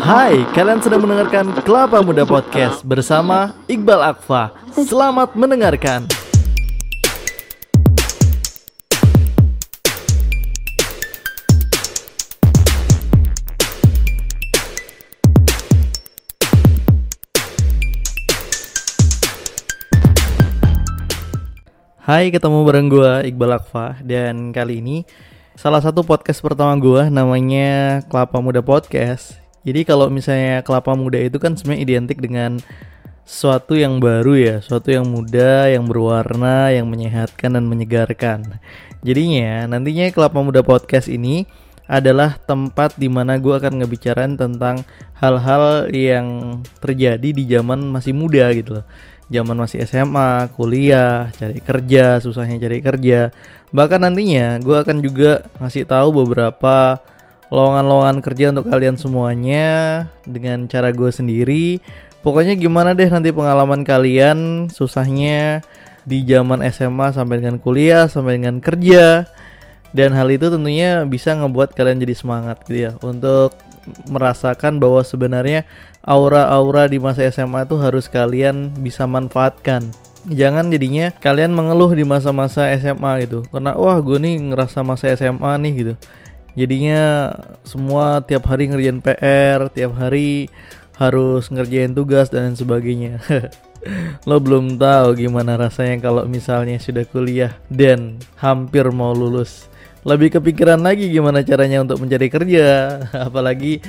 Hai, kalian sedang mendengarkan Kelapa Muda Podcast bersama Iqbal Akfa. Selamat mendengarkan. Hai, ketemu bareng gue Iqbal Akfa dan kali ini salah satu podcast pertama gue namanya Kelapa Muda Podcast. Jadi kalau misalnya kelapa muda itu kan sebenarnya identik dengan sesuatu yang baru ya, sesuatu yang muda, yang berwarna, yang menyehatkan dan menyegarkan. Jadinya nantinya kelapa muda podcast ini adalah tempat di mana gue akan ngebicarain tentang hal-hal yang terjadi di zaman masih muda gitu loh zaman masih SMA, kuliah, cari kerja, susahnya cari kerja. Bahkan nantinya gue akan juga ngasih tahu beberapa lowongan-lowongan kerja untuk kalian semuanya dengan cara gue sendiri. Pokoknya gimana deh nanti pengalaman kalian susahnya di zaman SMA sampai dengan kuliah sampai dengan kerja dan hal itu tentunya bisa ngebuat kalian jadi semangat gitu ya untuk merasakan bahwa sebenarnya aura-aura di masa SMA itu harus kalian bisa manfaatkan. Jangan jadinya kalian mengeluh di masa-masa SMA gitu. Karena wah gue nih ngerasa masa SMA nih gitu. Jadinya semua tiap hari ngerjain PR, tiap hari harus ngerjain tugas dan sebagainya. Lo belum tahu gimana rasanya kalau misalnya sudah kuliah dan hampir mau lulus. Lebih kepikiran lagi gimana caranya untuk mencari kerja, apalagi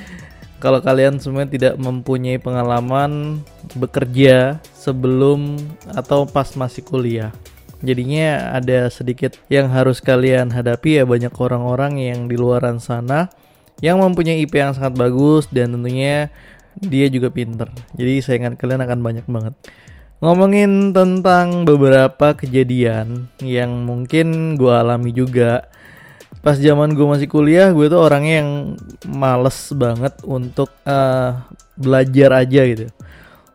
kalau kalian semua tidak mempunyai pengalaman bekerja sebelum atau pas masih kuliah. Jadinya ada sedikit yang harus kalian hadapi ya banyak orang-orang yang di luaran sana yang mempunyai IP yang sangat bagus dan tentunya dia juga pinter. Jadi saingan kalian akan banyak banget. Ngomongin tentang beberapa kejadian yang mungkin gue alami juga pas zaman gue masih kuliah gue tuh orangnya yang males banget untuk uh, belajar aja gitu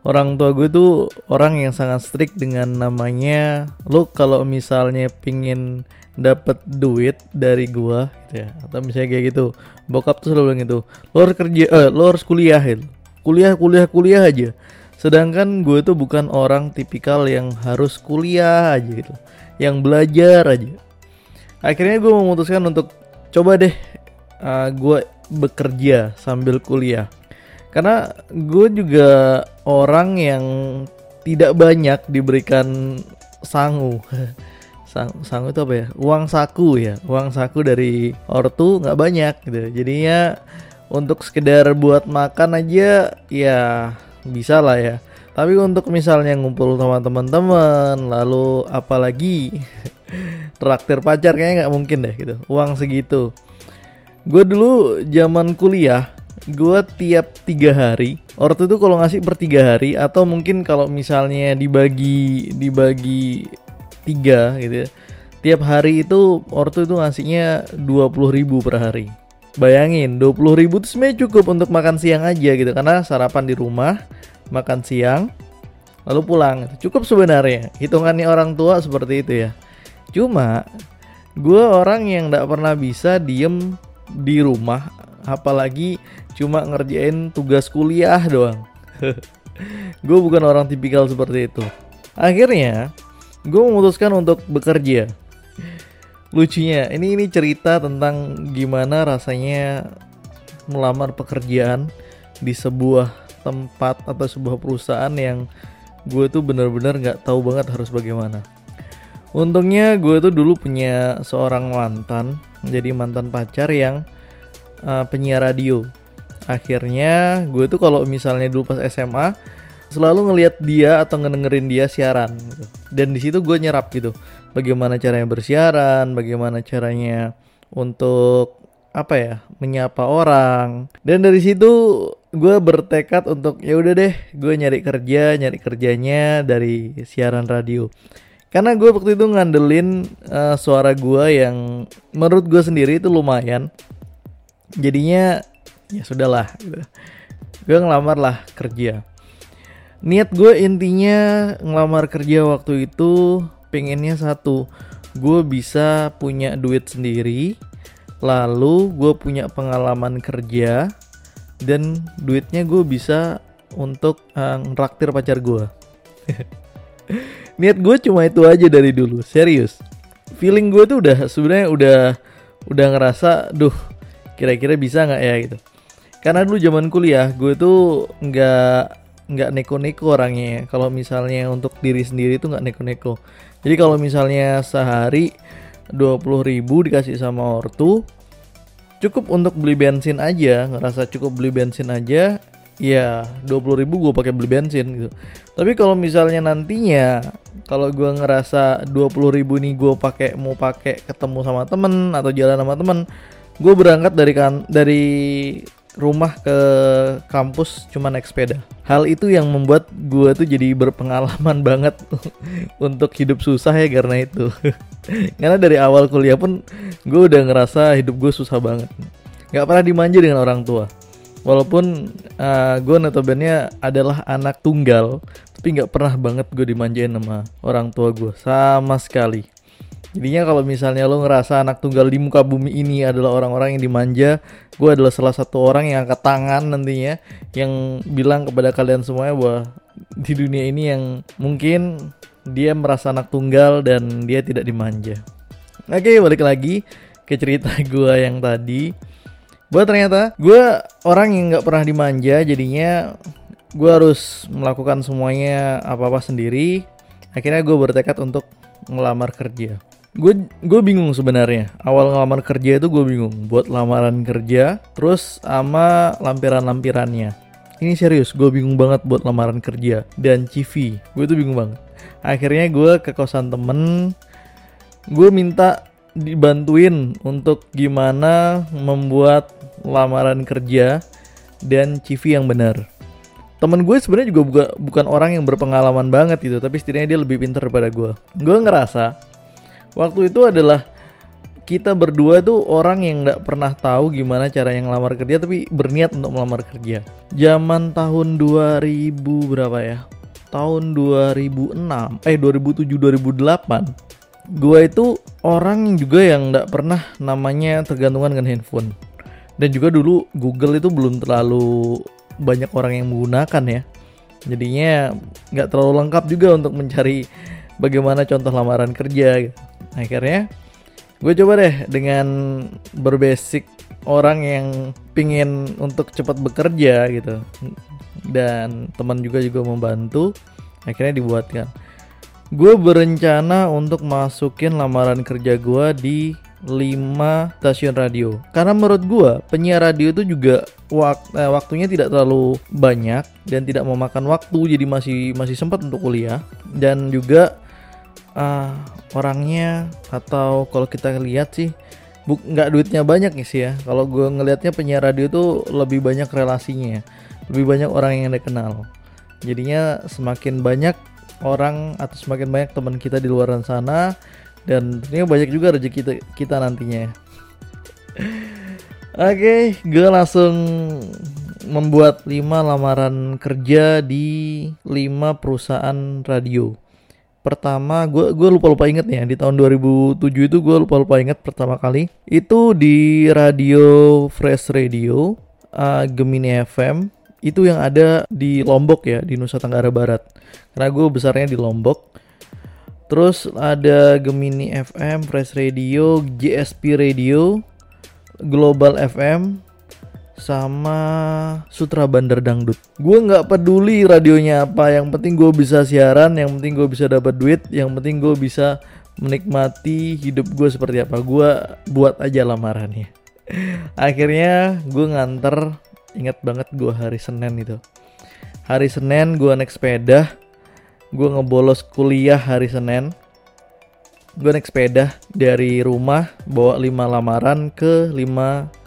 orang tua gue tuh orang yang sangat strict dengan namanya. Lo kalau misalnya pingin dapat duit dari gue gitu ya atau misalnya kayak gitu bokap tuh selalu bilang gitu lo harus kerja eh, lo harus kuliah gitu kuliah kuliah kuliah aja. Sedangkan gue tuh bukan orang tipikal yang harus kuliah aja gitu. Yang belajar aja. Akhirnya gue memutuskan untuk coba deh uh, gue bekerja sambil kuliah karena gue juga orang yang tidak banyak diberikan sangu. Sang sangu itu apa ya? Uang saku ya. Uang saku dari ortu nggak banyak gitu. Jadinya untuk sekedar buat makan aja ya bisa lah ya. Tapi untuk misalnya ngumpul sama teman-teman lalu apalagi traktir pacar kayaknya nggak mungkin deh gitu. Uang segitu. Gue dulu zaman kuliah gue tiap tiga hari ortu itu kalau ngasih per tiga hari atau mungkin kalau misalnya dibagi dibagi tiga gitu ya tiap hari itu ortu itu ngasihnya dua puluh ribu per hari. Bayangin dua puluh ribu itu sebenarnya cukup untuk makan siang aja gitu karena sarapan di rumah makan siang lalu pulang. Cukup sebenarnya hitungannya orang tua seperti itu ya. Cuma gue orang yang gak pernah bisa diem di rumah apalagi cuma ngerjain tugas kuliah doang. gue bukan orang tipikal seperti itu. Akhirnya gue memutuskan untuk bekerja. Lucunya, ini ini cerita tentang gimana rasanya melamar pekerjaan di sebuah tempat atau sebuah perusahaan yang gue tuh bener-bener nggak tahu banget harus bagaimana. Untungnya gue tuh dulu punya seorang mantan, jadi mantan pacar yang uh, penyiar radio. Akhirnya gue tuh kalau misalnya dulu pas SMA selalu ngelihat dia atau ngedengerin dia siaran gitu. Dan di situ gue nyerap gitu. Bagaimana caranya bersiaran, bagaimana caranya untuk apa ya menyapa orang dan dari situ gue bertekad untuk ya udah deh gue nyari kerja nyari kerjanya dari siaran radio karena gue waktu itu ngandelin uh, suara gue yang menurut gue sendiri itu lumayan jadinya ya sudahlah gitu. gue ngelamar lah kerja. Niat gue intinya ngelamar kerja waktu itu pengennya satu gue bisa punya duit sendiri lalu gue punya pengalaman kerja dan duitnya gue bisa untuk uh, ngeraktir pacar gue niat gue cuma itu aja dari dulu serius. Feeling gue tuh udah sebenarnya udah udah ngerasa duh kira-kira bisa nggak ya? Gitu karena dulu zaman kuliah gue tuh nggak nggak neko-neko orangnya. Kalau misalnya untuk diri sendiri tuh nggak neko-neko. Jadi kalau misalnya sehari 20 ribu dikasih sama ortu cukup untuk beli bensin aja. Ngerasa cukup beli bensin aja ya 20 ribu gue pakai beli bensin gitu. Tapi kalau misalnya nantinya kalau gue ngerasa 20 ribu nih gue pakai mau pakai ketemu sama temen atau jalan sama temen gue berangkat dari kan dari rumah ke kampus cuma naik sepeda. Hal itu yang membuat gue tuh jadi berpengalaman banget untuk hidup susah ya karena itu. karena dari awal kuliah pun gue udah ngerasa hidup gue susah banget. Gak pernah dimanja dengan orang tua. Walaupun uh, eh, gue notabene adalah anak tunggal, tapi gak pernah banget gue dimanjain sama orang tua gue sama sekali. Jadinya kalau misalnya lo ngerasa anak tunggal di muka bumi ini adalah orang-orang yang dimanja, gue adalah salah satu orang yang angkat tangan nantinya yang bilang kepada kalian semuanya bahwa di dunia ini yang mungkin dia merasa anak tunggal dan dia tidak dimanja. Oke, balik lagi ke cerita gue yang tadi. Buat ternyata gue orang yang nggak pernah dimanja, jadinya gue harus melakukan semuanya apa-apa sendiri. Akhirnya gue bertekad untuk ngelamar kerja gue gue bingung sebenarnya. Awal ngelamar kerja itu gue bingung. Buat lamaran kerja terus sama lampiran-lampirannya. Ini serius gue bingung banget buat lamaran kerja. Dan CV gue tuh bingung banget. Akhirnya gue ke kosan temen. Gue minta dibantuin untuk gimana membuat lamaran kerja dan CV yang benar. Temen gue sebenarnya juga buka, bukan orang yang berpengalaman banget gitu tapi setidaknya dia lebih pintar daripada gue gue ngerasa waktu itu adalah kita berdua tuh orang yang nggak pernah tahu gimana cara yang lamar kerja tapi berniat untuk melamar kerja. Zaman tahun 2000 berapa ya? Tahun 2006, eh 2007 2008. Gua itu orang juga yang nggak pernah namanya tergantungan dengan handphone. Dan juga dulu Google itu belum terlalu banyak orang yang menggunakan ya. Jadinya nggak terlalu lengkap juga untuk mencari bagaimana contoh lamaran kerja gitu akhirnya gue coba deh dengan berbasic orang yang pingin untuk cepat bekerja gitu. Dan teman juga juga membantu akhirnya dibuatkan. Gue berencana untuk masukin lamaran kerja gue di 5 stasiun radio. Karena menurut gue penyiar radio itu juga wak eh, waktunya tidak terlalu banyak dan tidak memakan waktu jadi masih masih sempat untuk kuliah. Dan juga uh, orangnya atau kalau kita lihat sih nggak duitnya banyak nih sih ya. Kalau gue ngelihatnya penyiar radio tuh lebih banyak relasinya lebih banyak orang yang dikenal jadinya semakin banyak orang atau semakin banyak teman kita di luar sana dan tentunya banyak juga rezeki kita, kita nantinya. Oke okay, gue langsung membuat 5 lamaran kerja di 5 perusahaan radio pertama gue gue lupa lupa inget ya di tahun 2007 itu gue lupa lupa inget pertama kali. Itu di radio Fresh Radio uh, Gemini FM itu yang ada di Lombok ya di Nusa Tenggara Barat. Karena gue besarnya di Lombok. Terus ada Gemini FM Fresh Radio GSP Radio Global FM sama Sutra Bandar Dangdut. Gue nggak peduli radionya apa, yang penting gue bisa siaran, yang penting gue bisa dapat duit, yang penting gue bisa menikmati hidup gue seperti apa. Gue buat aja lamarannya. Akhirnya gue nganter, ingat banget gue hari Senin itu. Hari Senin gue naik sepeda, gue ngebolos kuliah hari Senin. Gue naik sepeda dari rumah bawa 5 lamaran ke 5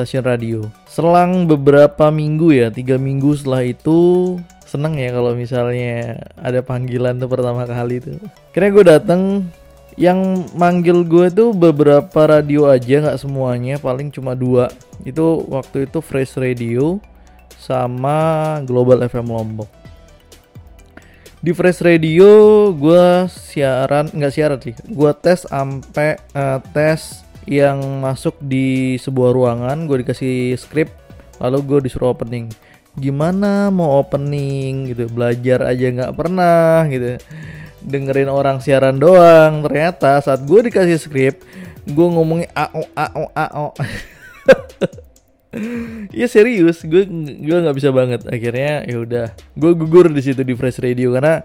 stasiun radio. Selang beberapa minggu ya, tiga minggu setelah itu seneng ya kalau misalnya ada panggilan tuh pertama kali itu. Kira gue dateng yang manggil gue tuh beberapa radio aja nggak semuanya paling cuma dua itu waktu itu Fresh Radio sama Global FM Lombok di Fresh Radio gue siaran nggak siaran sih gue tes sampai uh, tes yang masuk di sebuah ruangan gue dikasih skrip lalu gue disuruh opening. Gimana mau opening gitu? Belajar aja nggak pernah gitu. Dengerin orang siaran doang. Ternyata saat gue dikasih skrip gue ngomongnya ao ao ao Iya serius, gue gue nggak bisa banget. Akhirnya ya udah, gue gugur di situ di Fresh Radio karena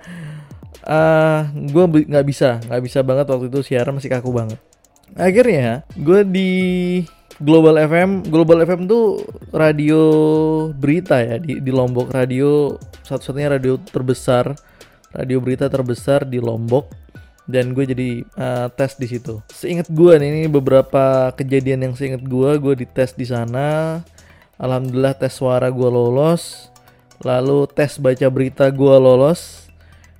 uh, gue nggak bisa, nggak bisa banget waktu itu siaran masih kaku banget. Akhirnya gue di Global FM, Global FM tuh radio berita ya di, di Lombok, radio satu-satunya radio terbesar, radio berita terbesar di Lombok dan gue jadi uh, tes di situ. Seingat gue nih ini beberapa kejadian yang seingat gue, gue dites di sana. Alhamdulillah tes suara gue lolos, lalu tes baca berita gue lolos,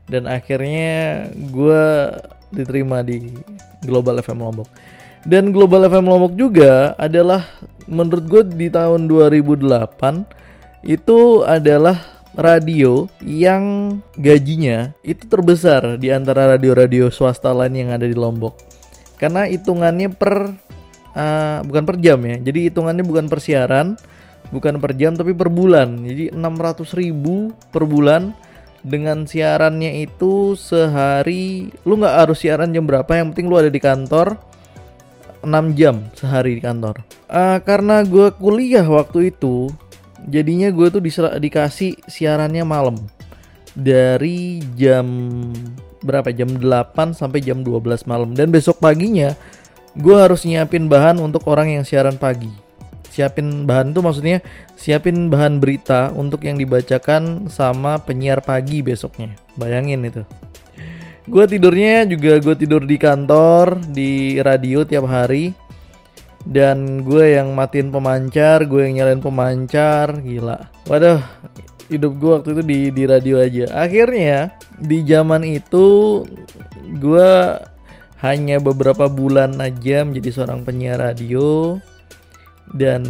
dan akhirnya gue diterima di Global FM Lombok. Dan Global FM Lombok juga adalah menurut gue di tahun 2008 itu adalah radio yang gajinya itu terbesar di antara radio-radio swasta lain yang ada di Lombok. Karena hitungannya per uh, bukan per jam ya. Jadi hitungannya bukan per siaran, bukan per jam tapi per bulan. Jadi 600 ribu per bulan dengan siarannya itu sehari lu nggak harus siaran jam berapa yang penting lu ada di kantor 6 jam sehari di kantor. Uh, karena gue kuliah waktu itu jadinya gue tuh dikasih siarannya malam. Dari jam berapa? Jam 8 sampai jam 12 malam. Dan besok paginya gue harus nyiapin bahan untuk orang yang siaran pagi siapin bahan tuh maksudnya siapin bahan berita untuk yang dibacakan sama penyiar pagi besoknya. Bayangin itu. Gue tidurnya juga gue tidur di kantor di radio tiap hari. Dan gue yang matiin pemancar gue yang nyalain pemancar gila. Waduh hidup gue waktu itu di di radio aja. Akhirnya di zaman itu gue hanya beberapa bulan aja menjadi seorang penyiar radio dan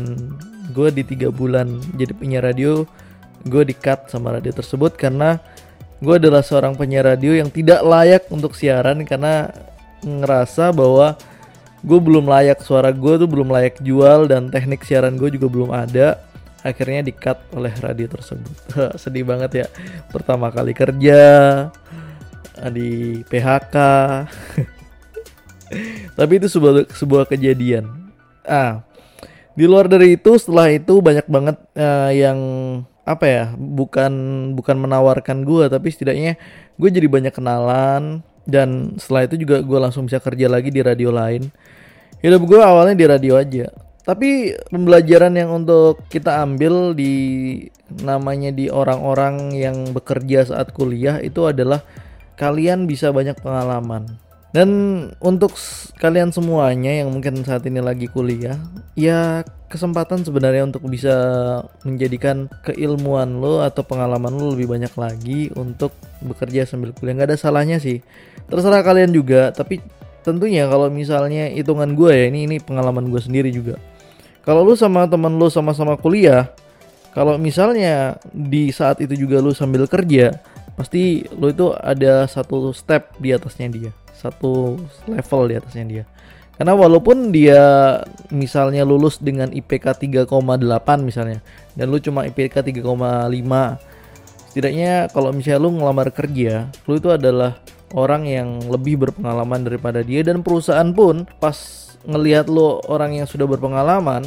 gue di tiga bulan jadi penyiar radio gue di cut sama radio tersebut karena gue adalah seorang penyiar radio yang tidak layak untuk siaran karena ngerasa bahwa gue belum layak suara gue tuh belum layak jual dan teknik siaran gue juga belum ada. Akhirnya di cut oleh radio tersebut. Sedih banget ya pertama kali kerja di PHK tapi itu sebuah sebuah kejadian. Ah di luar dari itu setelah itu banyak banget uh, yang apa ya bukan bukan menawarkan gue tapi setidaknya gue jadi banyak kenalan dan setelah itu juga gue langsung bisa kerja lagi di radio lain. Hidup gue awalnya di radio aja. Tapi pembelajaran yang untuk kita ambil di namanya di orang-orang yang bekerja saat kuliah itu adalah kalian bisa banyak pengalaman dan untuk kalian semuanya yang mungkin saat ini lagi kuliah ya kesempatan sebenarnya untuk bisa menjadikan keilmuan lo atau pengalaman lo lebih banyak lagi untuk bekerja sambil kuliah. Nggak ada salahnya sih. Terserah kalian juga tapi tentunya kalau misalnya hitungan gue ya ini ini pengalaman gue sendiri juga. Kalau lu sama teman lu sama-sama kuliah kalau misalnya di saat itu juga lu sambil kerja pasti lu itu ada satu step di atasnya dia satu level di atasnya dia. Karena walaupun dia misalnya lulus dengan IPK 3,8 misalnya dan lu cuma IPK 3,5 setidaknya kalau misalnya lu ngelamar kerja lu itu adalah orang yang lebih berpengalaman daripada dia dan perusahaan pun pas ngelihat lo orang yang sudah berpengalaman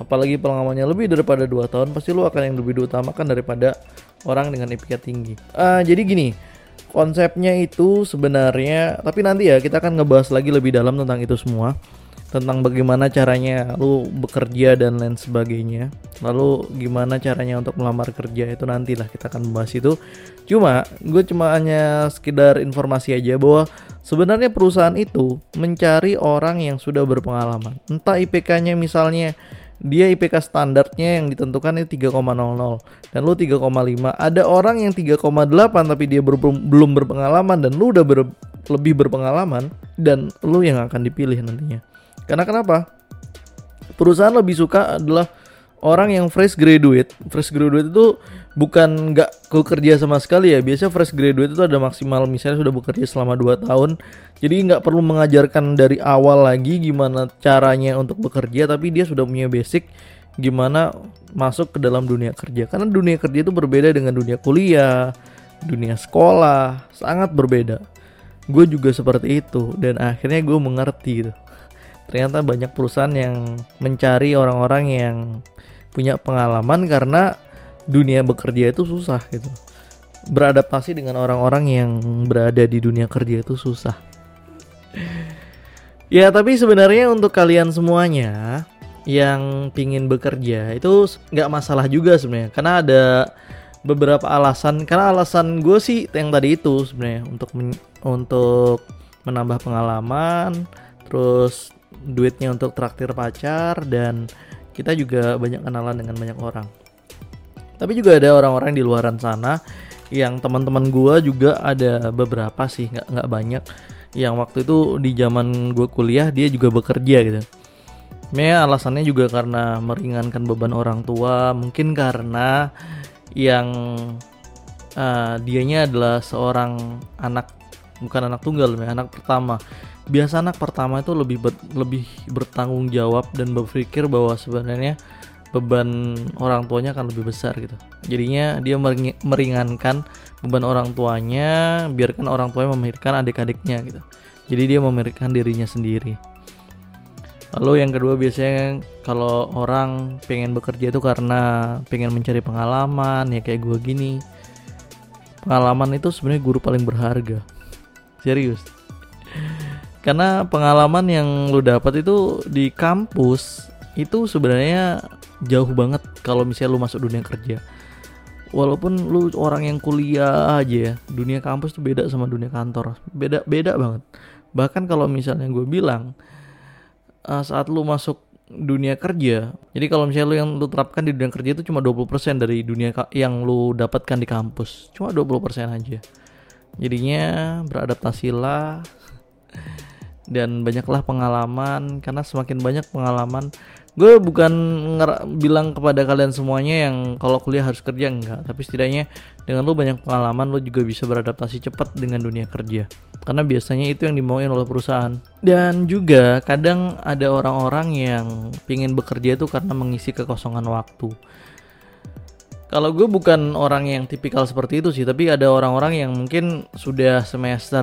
apalagi pengalamannya lebih daripada dua tahun pasti lo akan yang lebih diutamakan daripada orang dengan IPK tinggi. Uh, jadi gini konsepnya itu sebenarnya tapi nanti ya kita akan ngebahas lagi lebih dalam tentang itu semua tentang bagaimana caranya lu bekerja dan lain sebagainya. Lalu gimana caranya untuk melamar kerja itu nantilah kita akan membahas itu. Cuma gue cuma hanya sekedar informasi aja bahwa sebenarnya perusahaan itu mencari orang yang sudah berpengalaman. Entah IPK-nya misalnya dia IPK standarnya yang ditentukan itu 3,00 dan lu 3,5. Ada orang yang 3,8 tapi dia ber belum berpengalaman dan lu udah ber lebih berpengalaman dan lu yang akan dipilih nantinya. Karena kenapa? Perusahaan lebih suka adalah orang yang fresh graduate. Fresh graduate itu bukan nggak kerja sama sekali ya. Biasanya fresh graduate itu ada maksimal misalnya sudah bekerja selama 2 tahun. Jadi nggak perlu mengajarkan dari awal lagi gimana caranya untuk bekerja, tapi dia sudah punya basic gimana masuk ke dalam dunia kerja karena dunia kerja itu berbeda dengan dunia kuliah dunia sekolah sangat berbeda gue juga seperti itu dan akhirnya gue mengerti gitu ternyata banyak perusahaan yang mencari orang-orang yang punya pengalaman karena dunia bekerja itu susah gitu. Beradaptasi dengan orang-orang yang berada di dunia kerja itu susah. Ya tapi sebenarnya untuk kalian semuanya yang pingin bekerja itu nggak masalah juga sebenarnya. Karena ada beberapa alasan. Karena alasan gue sih yang tadi itu sebenarnya untuk men untuk menambah pengalaman terus duitnya untuk traktir pacar dan kita juga banyak kenalan dengan banyak orang tapi juga ada orang-orang di luaran sana yang teman-teman gue juga ada beberapa sih nggak nggak banyak yang waktu itu di zaman gue kuliah dia juga bekerja gitu. Ya alasannya juga karena meringankan beban orang tua, mungkin karena yang uh, dianya adalah seorang anak bukan anak tunggal ya, anak pertama. Biasa anak pertama itu lebih ber, lebih bertanggung jawab dan berpikir bahwa sebenarnya beban orang tuanya akan lebih besar gitu. Jadinya dia meringankan beban orang tuanya, biarkan orang tuanya memikirkan adik-adiknya gitu. Jadi dia memikirkan dirinya sendiri. Lalu yang kedua biasanya kalau orang pengen bekerja itu karena pengen mencari pengalaman ya kayak gue gini. Pengalaman itu sebenarnya guru paling berharga. Serius. Karena pengalaman yang lu dapat itu di kampus itu sebenarnya jauh banget kalau misalnya lu masuk dunia kerja. Walaupun lu orang yang kuliah aja ya dunia kampus tuh beda sama dunia kantor. Beda beda banget. Bahkan kalau misalnya gue bilang uh, saat lu masuk dunia kerja jadi kalau misalnya lu yang lu terapkan di dunia kerja itu cuma 20% dari dunia yang lu dapatkan di kampus. Cuma 20% aja. Jadinya beradaptasilah dan banyaklah pengalaman karena semakin banyak pengalaman gue bukan bilang kepada kalian semuanya yang kalau kuliah harus kerja enggak. Tapi setidaknya dengan lo banyak pengalaman lo juga bisa beradaptasi cepat dengan dunia kerja. Karena biasanya itu yang dimauin oleh perusahaan. Dan juga kadang ada orang-orang yang pingin bekerja itu karena mengisi kekosongan waktu. Kalau gue bukan orang yang tipikal seperti itu sih tapi ada orang-orang yang mungkin sudah semester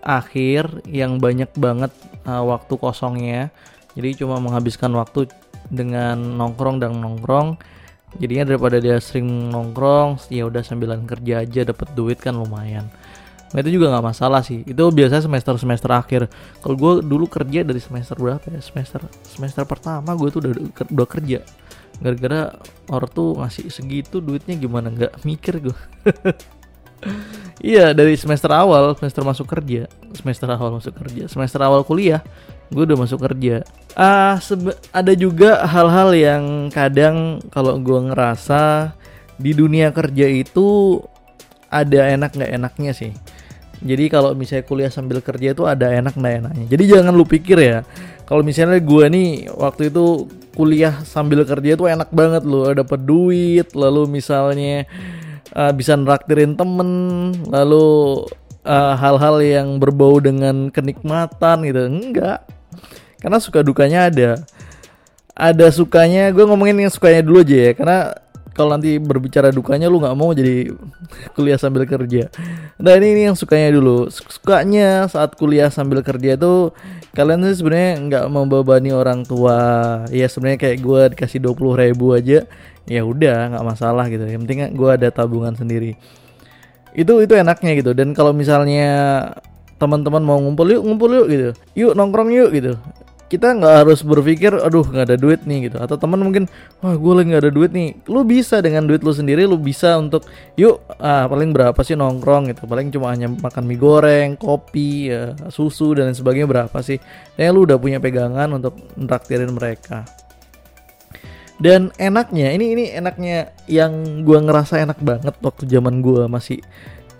akhir yang banyak banget uh, waktu kosongnya jadi cuma menghabiskan waktu dengan nongkrong dan nongkrong. Jadinya daripada dia sering nongkrong ya udah sambilan kerja aja dapat duit kan lumayan. Nah itu juga nggak masalah sih. Itu biasa semester semester akhir. Kalau gue dulu kerja dari semester berapa ya? Semester semester pertama gue tuh udah udah kerja. Gara-gara orang tuh ngasih segitu duitnya gimana? Nggak mikir gue iya dari semester awal semester masuk kerja. Semester awal masuk kerja. Semester awal kuliah gue udah masuk kerja. Ah ada juga hal-hal yang kadang kalau gue ngerasa di dunia kerja itu ada enak nggak enaknya sih. Jadi kalau misalnya kuliah sambil kerja itu ada enak nggak enaknya. Jadi jangan lu pikir ya kalau misalnya gue nih waktu itu kuliah sambil kerja itu enak banget loh. Dapat duit lalu misalnya uh, bisa neraktirin temen lalu hal-hal uh, yang berbau dengan kenikmatan gitu. Enggak. Karena suka dukanya ada. Ada sukanya gue ngomongin yang sukanya dulu aja ya. Karena kalau nanti berbicara dukanya lu nggak mau jadi kuliah sambil kerja. Nah ini, ini yang sukanya dulu. Sukanya saat kuliah sambil kerja tuh kalian sih sebenarnya nggak membebani orang tua. Ya sebenarnya kayak gue dikasih dua puluh ribu aja ya udah nggak masalah gitu. Yang penting gue ada tabungan sendiri. Itu itu enaknya gitu. Dan kalau misalnya teman-teman mau ngumpul yuk ngumpul yuk gitu. Yuk nongkrong yuk gitu. Kita nggak harus berpikir aduh nggak ada duit nih gitu. Atau teman mungkin wah gue lagi nggak ada duit nih. Lu bisa dengan duit lu sendiri lu bisa untuk yuk ah paling berapa sih nongkrong? Gitu. Paling cuma hanya makan mie goreng kopi ya, susu dan lain sebagainya berapa sih? Dan lu udah punya pegangan untuk traktirin mereka dan enaknya ini ini enaknya yang gue ngerasa enak banget waktu zaman gue masih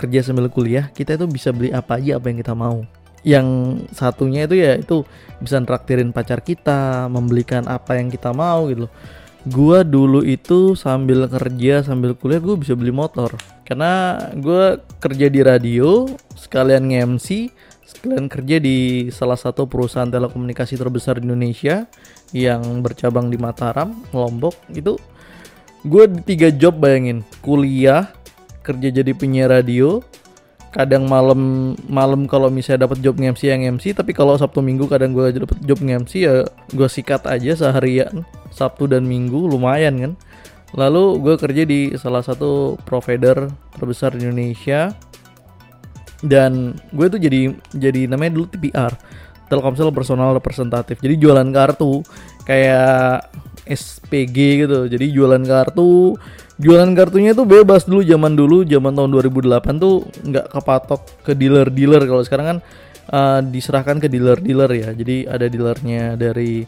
kerja sambil kuliah kita itu bisa beli apa aja apa yang kita mau. Yang satunya itu ya itu bisa traktirin pacar kita, membelikan apa yang kita mau gitu Gua dulu itu sambil kerja sambil kuliah gue bisa beli motor. Karena gue kerja di radio sekalian nge-MC sekalian kerja di salah satu perusahaan telekomunikasi terbesar di Indonesia yang bercabang di Mataram, Lombok. Itu gue tiga job bayangin, kuliah, kerja jadi penyiar radio, kadang malam malam kalau misalnya dapat job nge-MC yang MC tapi kalau Sabtu Minggu kadang gue dapat job nge-MC ya gue sikat aja seharian Sabtu dan Minggu lumayan kan. Lalu gue kerja di salah satu provider terbesar di Indonesia dan gue tuh jadi jadi namanya dulu TPR Telkomsel personal representatif. Jadi jualan kartu kayak SPG gitu. Jadi jualan kartu jualan kartunya tuh bebas dulu zaman dulu zaman tahun 2008 tuh nggak kepatok ke dealer-dealer. Kalau sekarang kan uh, diserahkan ke dealer-dealer ya. Jadi ada dealernya dari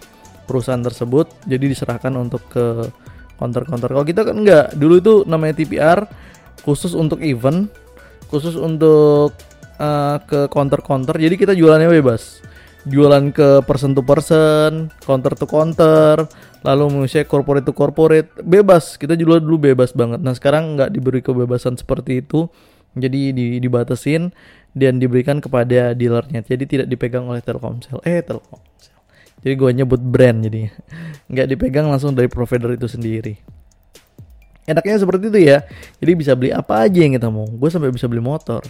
perusahaan tersebut jadi diserahkan untuk ke counter-counter kalau kita kan nggak dulu itu namanya TPR khusus untuk event khusus untuk uh, ke counter-counter jadi kita jualannya bebas. Jualan ke person to person counter to counter lalu misalnya corporate to corporate. Bebas. Kita jual dulu bebas banget. Nah sekarang nggak diberi kebebasan seperti itu. Jadi di, dibatasin dan diberikan kepada dealernya. Jadi tidak dipegang oleh Telkomsel. Eh Telkomsel. Jadi gue nyebut brand jadi nggak dipegang langsung dari provider itu sendiri enaknya seperti itu ya. Jadi bisa beli apa aja yang kita mau. Gue sampai bisa beli motor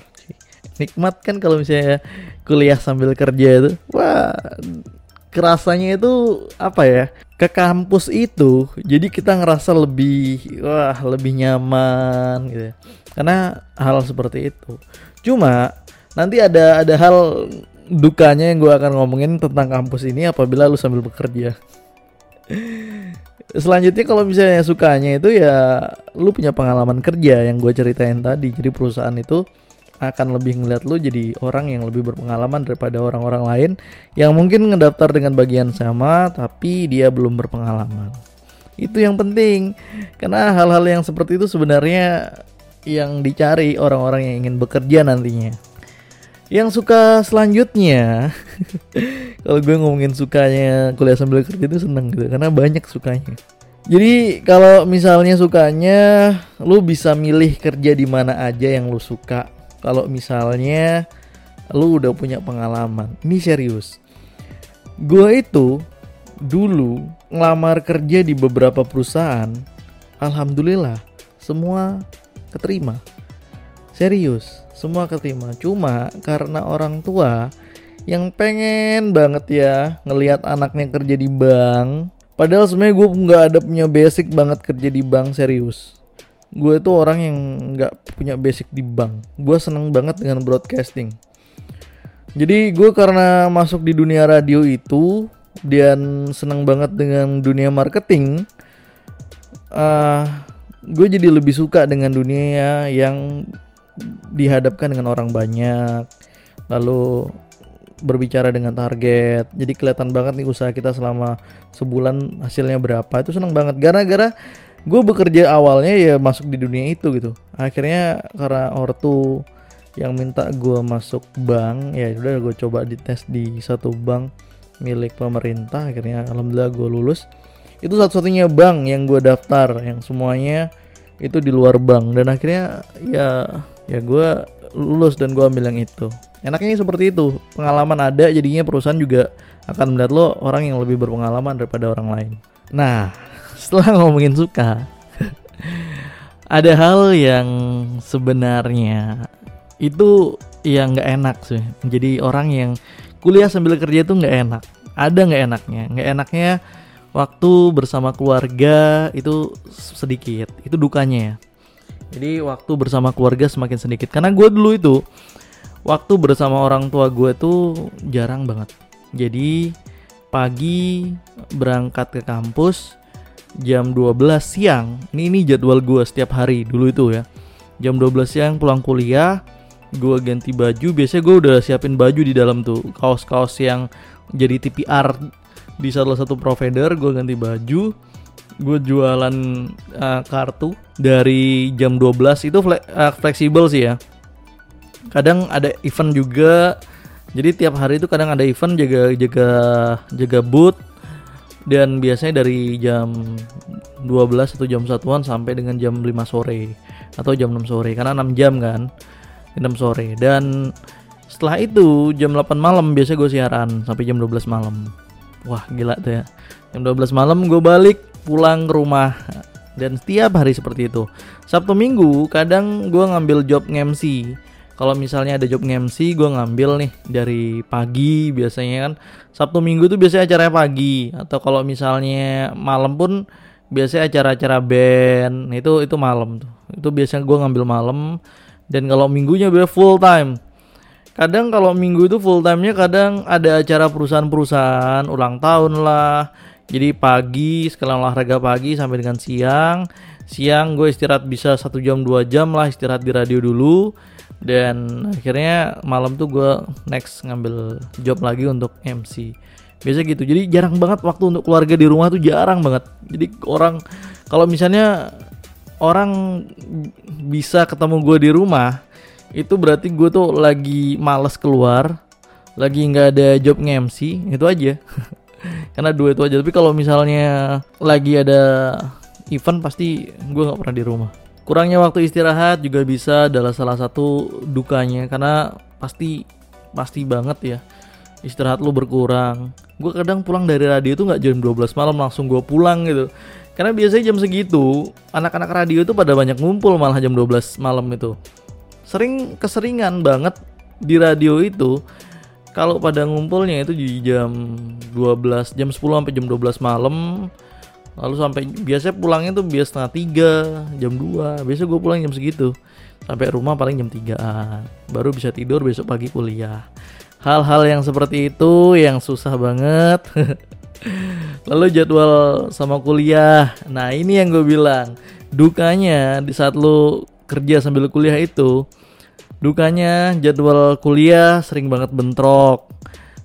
nikmat kan kalau misalnya kuliah sambil kerja itu. Wah kerasanya itu apa ya? Ke kampus itu jadi kita ngerasa lebih wah lebih nyaman gitu. Karena hal seperti itu. Cuma nanti ada ada hal dukanya yang gue akan ngomongin tentang kampus ini apabila lu sambil bekerja selanjutnya kalau misalnya sukanya itu ya lu punya pengalaman kerja yang gue ceritain tadi. Jadi perusahaan itu akan lebih ngeliat lu jadi orang yang lebih berpengalaman daripada orang-orang lain yang mungkin ngedaftar dengan bagian sama tapi dia belum berpengalaman. Itu yang penting. Karena hal-hal yang seperti itu sebenarnya yang dicari orang-orang yang ingin bekerja nantinya yang suka selanjutnya. Kalau gue ngomongin sukanya kuliah sambil kerja itu seneng gitu karena banyak sukanya. Jadi kalau misalnya sukanya lu bisa milih kerja di mana aja yang lu suka. Kalau misalnya lu udah punya pengalaman. Ini serius. Gue itu dulu ngelamar kerja di beberapa perusahaan alhamdulillah semua keterima. Serius semua keterima. Cuma karena orang tua yang pengen banget ya ngelihat anaknya kerja di bank. Padahal sebenarnya gue nggak ada punya basic banget kerja di bank serius. Gue itu orang yang nggak punya basic di bank. Gue seneng banget dengan broadcasting. Jadi gue karena masuk di dunia radio itu dan seneng banget dengan dunia marketing uh, gue jadi lebih suka dengan dunia yang dihadapkan dengan orang banyak lalu berbicara dengan target. Jadi kelihatan banget nih usaha kita selama sebulan hasilnya berapa. Itu seneng banget. Gara-gara gue bekerja awalnya ya masuk di dunia itu gitu. Akhirnya karena ortu yang minta gue masuk bank ya udah gue coba dites di satu bank milik pemerintah. Akhirnya alhamdulillah gue lulus. Itu satu-satunya bank yang gue daftar yang semuanya itu di luar bank. Dan akhirnya ya ya gue lulus dan gue ambil yang itu. Enaknya seperti itu. Pengalaman ada jadinya perusahaan juga akan melihat lo orang yang lebih berpengalaman daripada orang lain. Nah setelah ngomongin suka ada hal yang sebenarnya itu yang nggak enak sih. Jadi orang yang kuliah sambil kerja itu nggak enak. Ada nggak enaknya? Nggak enaknya waktu bersama keluarga itu sedikit. Itu dukanya ya jadi waktu bersama keluarga semakin sedikit. Karena gue dulu itu waktu bersama orang tua gue tuh jarang banget. Jadi pagi berangkat ke kampus jam 12 siang. Ini ini jadwal gue setiap hari dulu itu ya. Jam 12 siang pulang kuliah gue ganti baju. Biasanya gue udah siapin baju di dalam tuh. Kaos-kaos yang jadi TPR di salah satu provider gue ganti baju gue jualan uh, kartu dari jam 12 itu fle uh, fleksibel sih ya. Kadang ada event juga. Jadi tiap hari itu kadang ada event jaga jaga jaga booth. Dan biasanya dari jam 12 atau jam satuan sampai dengan jam 5 sore atau jam 6 sore karena 6 jam kan 6 sore. Dan setelah itu jam 8 malam biasa gue siaran sampai jam 12 malam. Wah gila tuh ya. Jam 12 malam gue balik pulang ke rumah. Dan setiap hari seperti itu. Sabtu Minggu kadang gue ngambil job ngemsi kalau misalnya ada job ngemsi gue ngambil nih dari pagi biasanya kan. Sabtu Minggu tuh biasanya acaranya pagi. Atau kalau misalnya malam pun biasanya acara-acara band. Itu itu malam tuh. Itu biasanya gue ngambil malam. Dan kalau minggunya biasa full time. Kadang kalau minggu itu full time-nya kadang ada acara perusahaan-perusahaan ulang tahun lah jadi pagi sekalian olahraga pagi sampai dengan siang. Siang gue istirahat bisa satu jam dua jam lah istirahat di radio dulu. Dan akhirnya malam tuh gue next ngambil job lagi untuk MC biasa gitu. Jadi jarang banget waktu untuk keluarga di rumah tuh jarang banget. Jadi orang kalau misalnya orang bisa ketemu gue di rumah itu berarti gue tuh lagi males keluar lagi nggak ada job nge-MC itu aja karena dua itu aja. Tapi kalau misalnya lagi ada event pasti gue nggak pernah di rumah. Kurangnya waktu istirahat juga bisa adalah salah satu dukanya. Karena pasti pasti banget ya istirahat lu berkurang. Gue kadang pulang dari radio itu nggak jam 12 malam langsung gue pulang gitu. Karena biasanya jam segitu anak-anak radio itu pada banyak ngumpul malah jam 12 malam itu. Sering keseringan banget di radio itu kalau pada ngumpulnya itu di jam 12 jam 10 sampai jam 12 malam. Lalu sampai biasanya pulangnya tuh biasa setengah tiga jam 2 biasa gue pulang jam segitu. Sampai rumah paling jam 3 baru bisa tidur besok pagi kuliah. Hal-hal yang seperti itu yang susah banget. Lalu jadwal sama kuliah. Nah ini yang gue bilang. Dukanya di saat lo kerja sambil kuliah itu dukanya jadwal kuliah sering banget bentrok.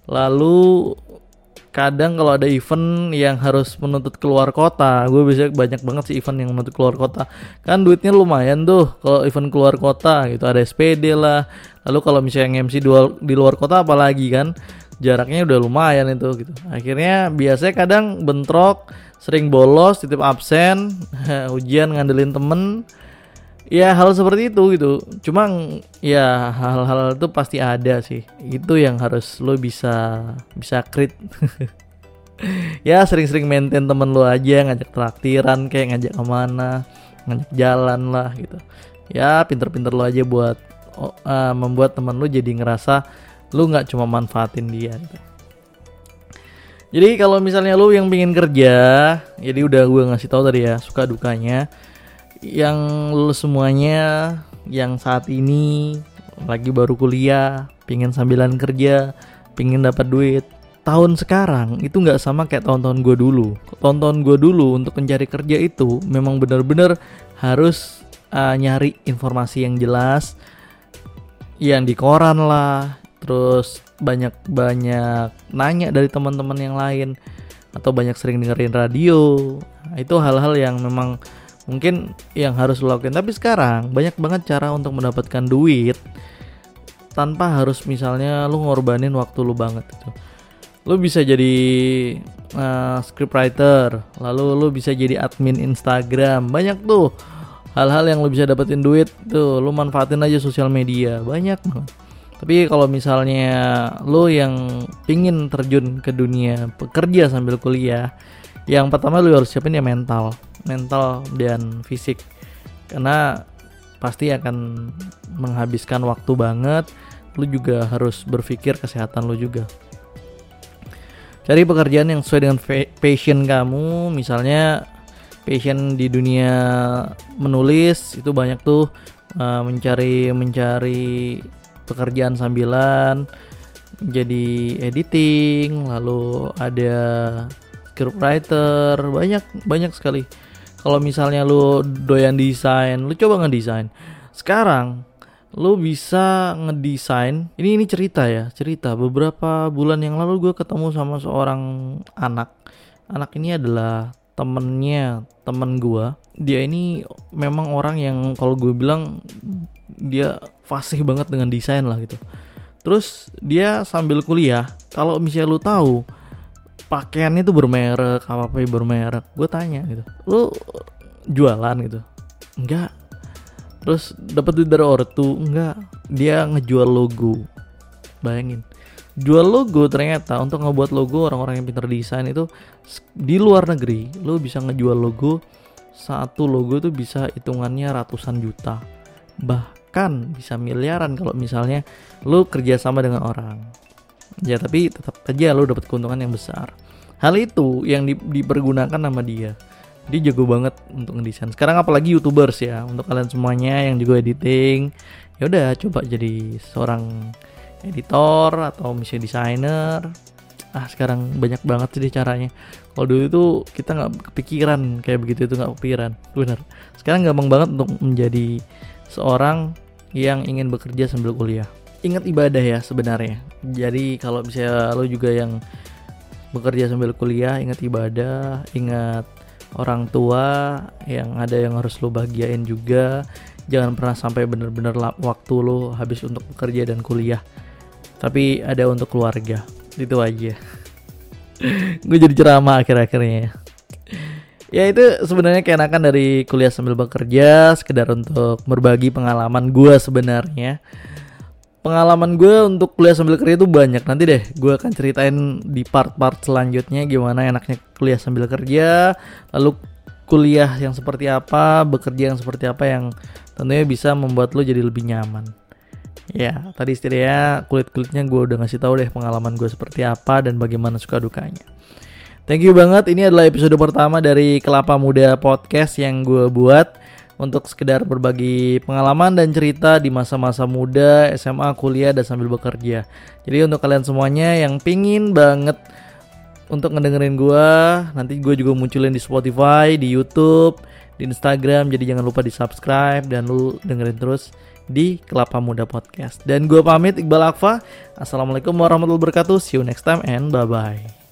Lalu kadang kalau ada event yang harus menuntut keluar kota gue bisa banyak banget sih event yang menuntut keluar kota. Kan duitnya lumayan tuh kalau event keluar kota gitu ada SPD lah. Lalu kalau misalnya MC di luar kota apalagi kan jaraknya udah lumayan itu gitu. Akhirnya biasanya kadang bentrok sering bolos titip absen ujian ngandelin temen ya hal seperti itu gitu. Cuma ya hal-hal itu pasti ada sih. Itu yang harus lo bisa bisa krit ya sering-sering maintain temen lo aja ngajak traktiran kayak ngajak ke mana ngajak jalan lah gitu. Ya pinter-pinter lo aja buat uh, membuat temen lo jadi ngerasa lo nggak cuma manfaatin dia gitu. Jadi kalau misalnya lo yang pingin kerja, jadi udah gue ngasih tahu tadi ya suka dukanya yang lu semuanya yang saat ini lagi baru kuliah, pingin sambilan kerja, pingin dapat duit. Tahun sekarang itu nggak sama kayak tahun-tahun gue dulu. Tahun-tahun gue dulu untuk mencari kerja itu memang benar-benar harus uh, nyari informasi yang jelas, yang di koran lah, terus banyak-banyak nanya dari teman-teman yang lain atau banyak sering dengerin radio. Nah, itu hal-hal yang memang mungkin yang harus lo lakukan tapi sekarang banyak banget cara untuk mendapatkan duit tanpa harus misalnya lo ngorbanin waktu lo banget itu lo bisa jadi uh, scriptwriter lalu lo bisa jadi admin Instagram. Banyak tuh hal-hal yang lo bisa dapetin duit tuh. Lo manfaatin aja sosial media. Banyak banget. Tapi kalau misalnya lo yang pingin terjun ke dunia pekerja sambil kuliah yang pertama lo harus siapin ya mental mental dan fisik. Karena pasti akan menghabiskan waktu banget. Lu juga harus berpikir kesehatan lu juga. Cari pekerjaan yang sesuai dengan passion kamu. Misalnya passion di dunia menulis itu banyak tuh. Uh, mencari mencari pekerjaan sambilan jadi editing lalu ada script writer banyak banyak sekali kalau misalnya lu doyan desain lu coba ngedesain. Sekarang lu bisa ngedesain ini ini cerita ya cerita. Beberapa bulan yang lalu gue ketemu sama seorang anak. Anak ini adalah temennya temen gue dia ini memang orang yang kalau gue bilang dia fasih banget dengan desain lah gitu. Terus dia sambil kuliah. Kalau misalnya lu tahu pakaiannya tuh bermerek apa apa bermerek. Gue tanya gitu lu jualan gitu? Enggak. Terus dapat duit dari ortu? Enggak. Dia ngejual logo. Bayangin. Jual logo ternyata untuk ngebuat logo orang-orang yang pintar desain itu di luar negeri lo bisa ngejual logo satu logo itu bisa hitungannya ratusan juta. Bahkan bisa miliaran kalau misalnya lo kerjasama dengan orang ya tapi tetap aja lo dapat keuntungan yang besar. Hal itu yang di, dipergunakan nama dia. Dia jago banget untuk ngedesain. Sekarang apalagi youtubers ya untuk kalian semuanya yang juga editing ya udah coba jadi seorang editor atau misalnya desainer. Ah sekarang banyak banget sih caranya. Kalau dulu itu kita nggak kepikiran kayak begitu itu nggak kepikiran. Benar sekarang gampang banget untuk menjadi seorang yang ingin bekerja sambil kuliah ingat ibadah ya sebenarnya. Jadi kalau misalnya lo juga yang bekerja sambil kuliah ingat ibadah ingat orang tua yang ada yang harus lo bahagiain juga. Jangan pernah sampai bener-bener waktu lo habis untuk bekerja dan kuliah. Tapi ada untuk keluarga. Itu aja. Gue jadi ceramah akhir-akhirnya ya. Itu sebenarnya keenakan dari kuliah sambil bekerja sekedar untuk berbagi pengalaman gue sebenarnya pengalaman gue untuk kuliah sambil kerja itu banyak nanti deh gue akan ceritain di part-part selanjutnya gimana enaknya kuliah sambil kerja lalu kuliah yang seperti apa bekerja yang seperti apa yang tentunya bisa membuat lo jadi lebih nyaman Ya, tadi istilahnya kulit-kulitnya gue udah ngasih tahu deh pengalaman gue seperti apa dan bagaimana suka dukanya. Thank you banget. Ini adalah episode pertama dari Kelapa Muda Podcast yang gue buat untuk sekedar berbagi pengalaman dan cerita di masa-masa muda, SMA, kuliah, dan sambil bekerja. Jadi untuk kalian semuanya yang pingin banget untuk ngedengerin gue, nanti gue juga munculin di Spotify, di YouTube, di Instagram. Jadi jangan lupa di subscribe dan lu dengerin terus di Kelapa Muda Podcast. Dan gue pamit Iqbal Akfa. Assalamualaikum warahmatullahi wabarakatuh. See you next time and bye-bye.